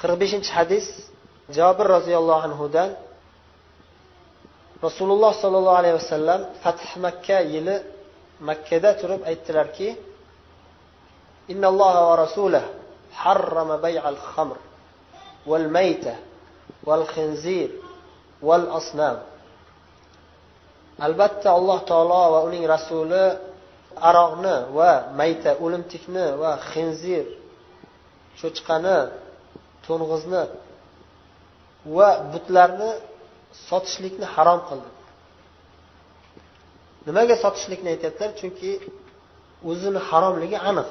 qirq beshinchi hadis jobir roziyallohu anhudan rasululloh sollallohu alayhi vasallam fath makka yili makkada turib aytdilarki إن الله ورسوله حرم بيع الخمر والميتة والخنزير والأصنام albatta alloh taolo va uning rasuli aroqni va mayta o'limtikni va xinzir cho'chqani to'ng'izni va butlarni sotishlikni harom qildi. Nimaga sotishlikni aytyaptilar? Chunki o'zini haromligi aniq.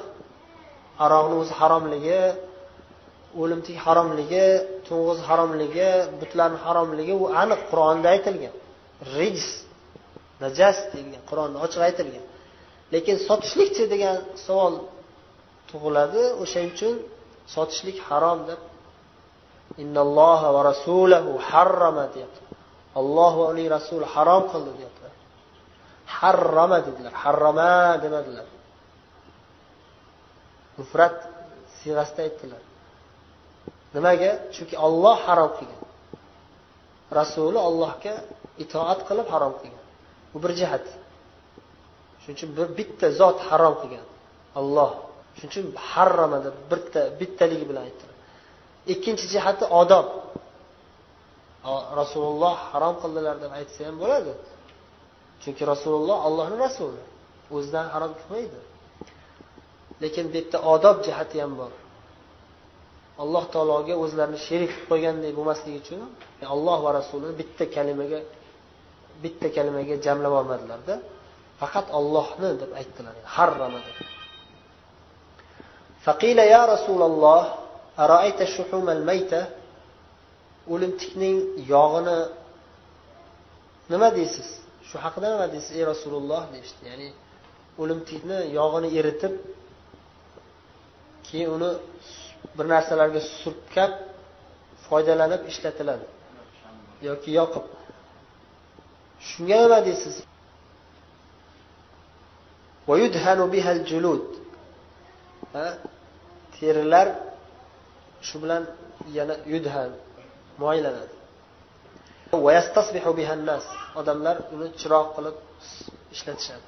Aroqni o'zi haromligi o'limtik haromligi to'ng'iz haromligi butlarni haromligi u aniq qur'onda aytilgan. Rijs najas deyilgan qur'onda ochiq aytilgan. Lekin sotishlikchi degan savol tug'iladi. O'shaning uchun sotishlik harom deb innalloha va rasulahu harrama deyapti olloh va uning rasuli harom qildi deyaptilar harrama dedilar harrama demadilar mufrat siyg'asida aytdilar nimaga chunki olloh harom qilgan rasuli ollohga itoat qilib harom qilgan bu bir jihat shuning uchun bir bitta zot harom qilgan olloh shuning uchun harrama deb bitta bittaligi bilan aytdilar ikkinchi jihati odob rasululloh harom qildilar deb aytsa ham bo'ladi chunki rasululloh ollohni rasuli o'zidan harom qilmaydi lekin bu yerda odob jihati ham bor alloh taologa o'zlarini sherik qilib qo'ygandek bo'lmasligi uchun alloh va rasulini bitta kalimaga bitta kalimaga jamlab olmadilarda faqat ollohni deb aytdilar harrama deb فقيل يا رسول الله araayta shuhuma almayta. O'limtikning yog'ini nima deysiz? Shu haqida nima deysiz ey rasululloh? Deyishdi. Ya'ni o'limtikni yog'ini eritib keyin uni bir narsalarga surkab foydalanib ishlatiladi. Yoki yoqib. Shunga nima deysiz? Terilar shu bilan yana yudhan moylanadi. odamlar uni chiroq qilib ishlatishadi.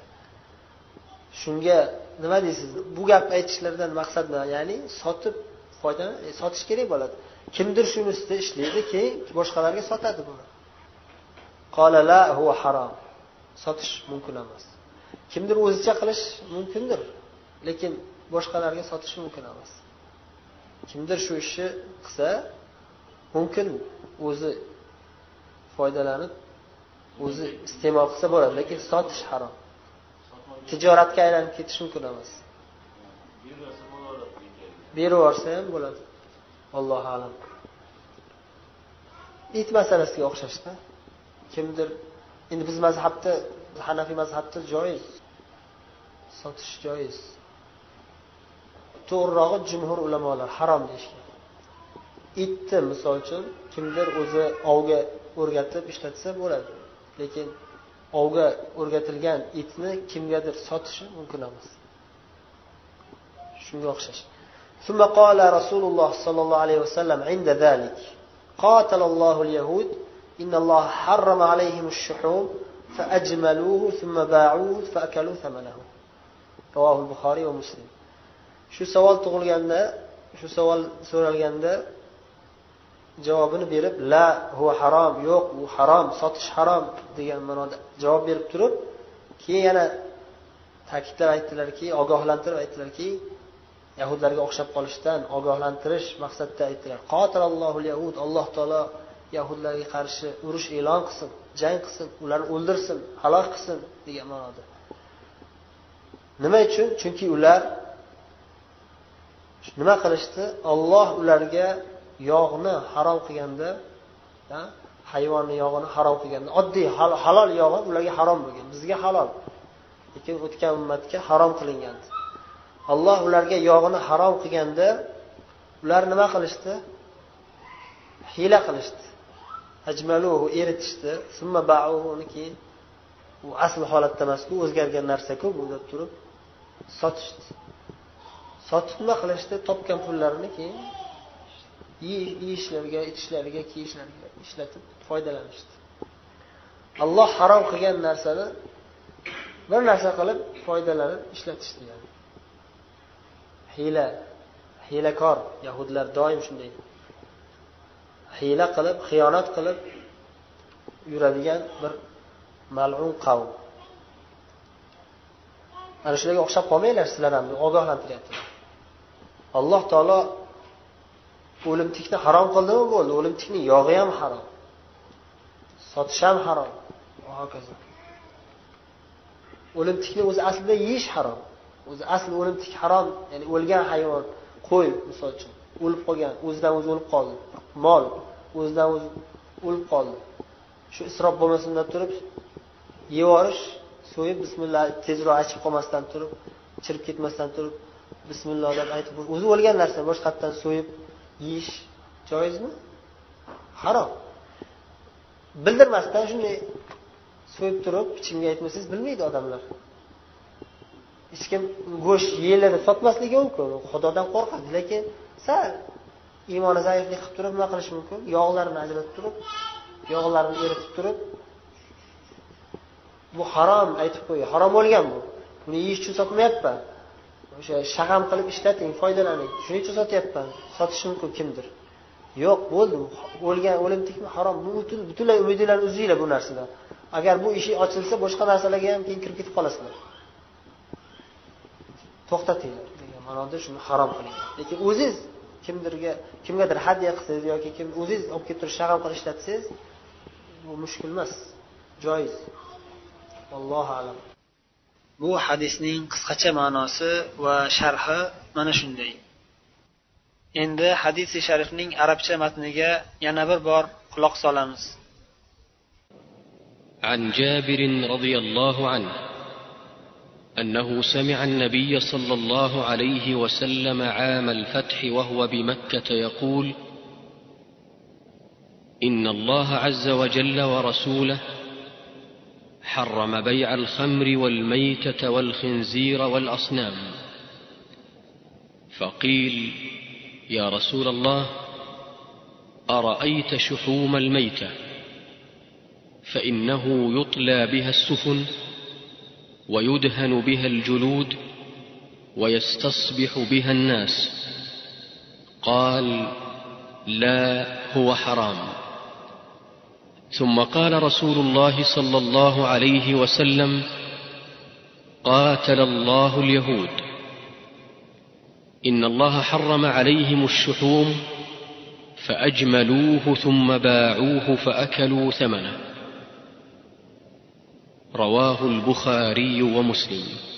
Shunga nima deysiz? Bu gapni aytishlaridan maqsad nima? Ya'ni sotib foydalan e, sotish kerak bo'ladi. Kimdir shuni ustida ishlaydi keyin boshqalarga sotadi buni. Qolala huwa harom sotish mumkin emas. Kimdir o'zicha qilish mumkindir lekin boshqalarga sotish mumkin emas. Kimdir shu ishni qilsa mumkin o'zi foydalanib o'zi iste'mol qilsa bo'ladi lekin sotish harom. Tijoratga aylanib ketish mumkin emas. Berib yuborsa ham bo'ladi. Allohu alam. It masalasiga o'xshashda kimdir endi biz mazhabda hanafiy mazhabda joiz. Sotish joiz. to'g'rirog'i jumhur ulamolar harom deyishgan itni misol uchun kimdir o'zi ovga o'rgatib ishlatsa bo'ladi lekin ovga o'rgatilgan itni kimgadir sotishi mumkin emas shunga o'xshash ثم قال رسول الله صلى الله عليه وسلم عند ذلك قاتل الله اليهود إن الله حرم عليهم الشحوم فأجملوه ثم باعوه فأكلوا ثمنه رواه البخاري ومسلم shu savol tug'ilganda shu savol so'ralganda javobini berib la hu harom yo'q u harom sotish harom degan ma'noda javob berib turib keyin yana ta'kidlab aytdilarki ogohlantirib aytdilarki yahudlarga o'xshab qolishdan ogohlantirish maqsadida aytdilar. Yahud alloh taolo yahudlarga qarshi urush e'lon qilsin jang qilsin ularni o'ldirsin halok qilsin degan ma'noda. Nima uchun? Chunki ular nima qilishdi? Olloh ularga yog'ni harom qilganda hayvonni yog'ini harom qilganda oddiy halol yog'i ularga harom bo'lgan bizga halol. Lekin o'tgan ummatga harom qilingan. Alloh ularga yog'ini harom qilganda ular nima qilishdi? Hiyla qilishdi. Ajmaluhu eritishdi. Summa uni keyin u asl holatda emasku o'zgargan narsaku bu deb turib sotishdi. Sotib nima qilishdi topgan pullarini keyin yeyishlariga ichishlariga kiyishlariga ishlatib foydalanishdi. Alloh harom qilgan narsani bir narsa qilib foydalanib ishlatishdi yani. Hiyla hiylakor yahudlar doim shunday. Hiyla qilib xiyonat qilib yuradigan bir mal'un qavm. Ana shularga o'xshab qolmanglar sizlar ham ogohlantiryaptilar alloh taolo o'limtikni harom qildimi bo'ldi? O'limtikni yog'i ham harom. Sotish ham harom. Va hokazo o'limtikni o'zi aslida yeyish harom. O'zi asli o'limtik harom ya'ni o'lgan hayvon qo'y misol uchun. O'lib qolgan o'zidan o'zi o'lib qoldi. Mol o'zidan o'zi o'lib qoldi. Shu isrof bo'lmasin deb turib yeyvorish so'yib bismillah tezroq achib qolmasdan turib chirib ketmasdan turib bismillah deb aytib o'zi o'lgan narsa boshqatdan so'yib yeyish joizmi? Harom. Bildirmasdan shunday so'yib turib ichimga aytmasangiz bilmaydi odamlar. Hech kim go'sht yeyiladi sotmasligi mumkin. Xudodan qo'rqadi lekin sal iymoni zaiflik qilib turib nima qilish mumkin? Yog'larini ajratib turib yog'larini eritib turib bu harom aytib qo'ygan harom bo'lgan bu. Buni yeyish uchun sotmayapman. O'sha shag'am qilib ishlating foydalaning. Shuning uchun sotyapman. Sotishi mumkin kimdir? Yo'q bo'ldi o'lgan o'limtikmi harom. Bu butunlay umidinglarni uzinglar bu narsadan. Agar bu eshik ochilsa boshqa narsalarga ham keyin kirib ketib qolasizlar. To'xtatinglar degan ma'noda shuni harom qiling lekin o'ziz kimdirga kimgadir hadya qilsangiz yoki kim o'zingiz olib kelib turib shag'al qilib ishlatsangiz bu mushkul emas. Joiz. Allohu alam. Bu hadisning qisqacha ma'nosi va sharhi mana shunday endi hadisi sharifning arabcha matniga yana bir bor quloq solamiz عن جابر رضي الله عنه انه سمع النبي صلى الله عليه وسلم عام الفتح وهو بمكه يقول ان الله عز وجل ورسوله حرم بيع الخمر والميتة والخنزير والأصنام. فقيل يا رسول الله أرأيت شحوم الميتة؟ فإنه يطلى بها السفن ويدهن بها الجلود ويستصبح بها الناس. قال لا هو حرام. ثم قال رسول الله صلى الله عليه وسلم قاتل الله اليهود. إن الله حرم عليهم الشحوم فأجملوه ثم باعوه فأكلوا ثمنه. رواه البخاري ومسلم.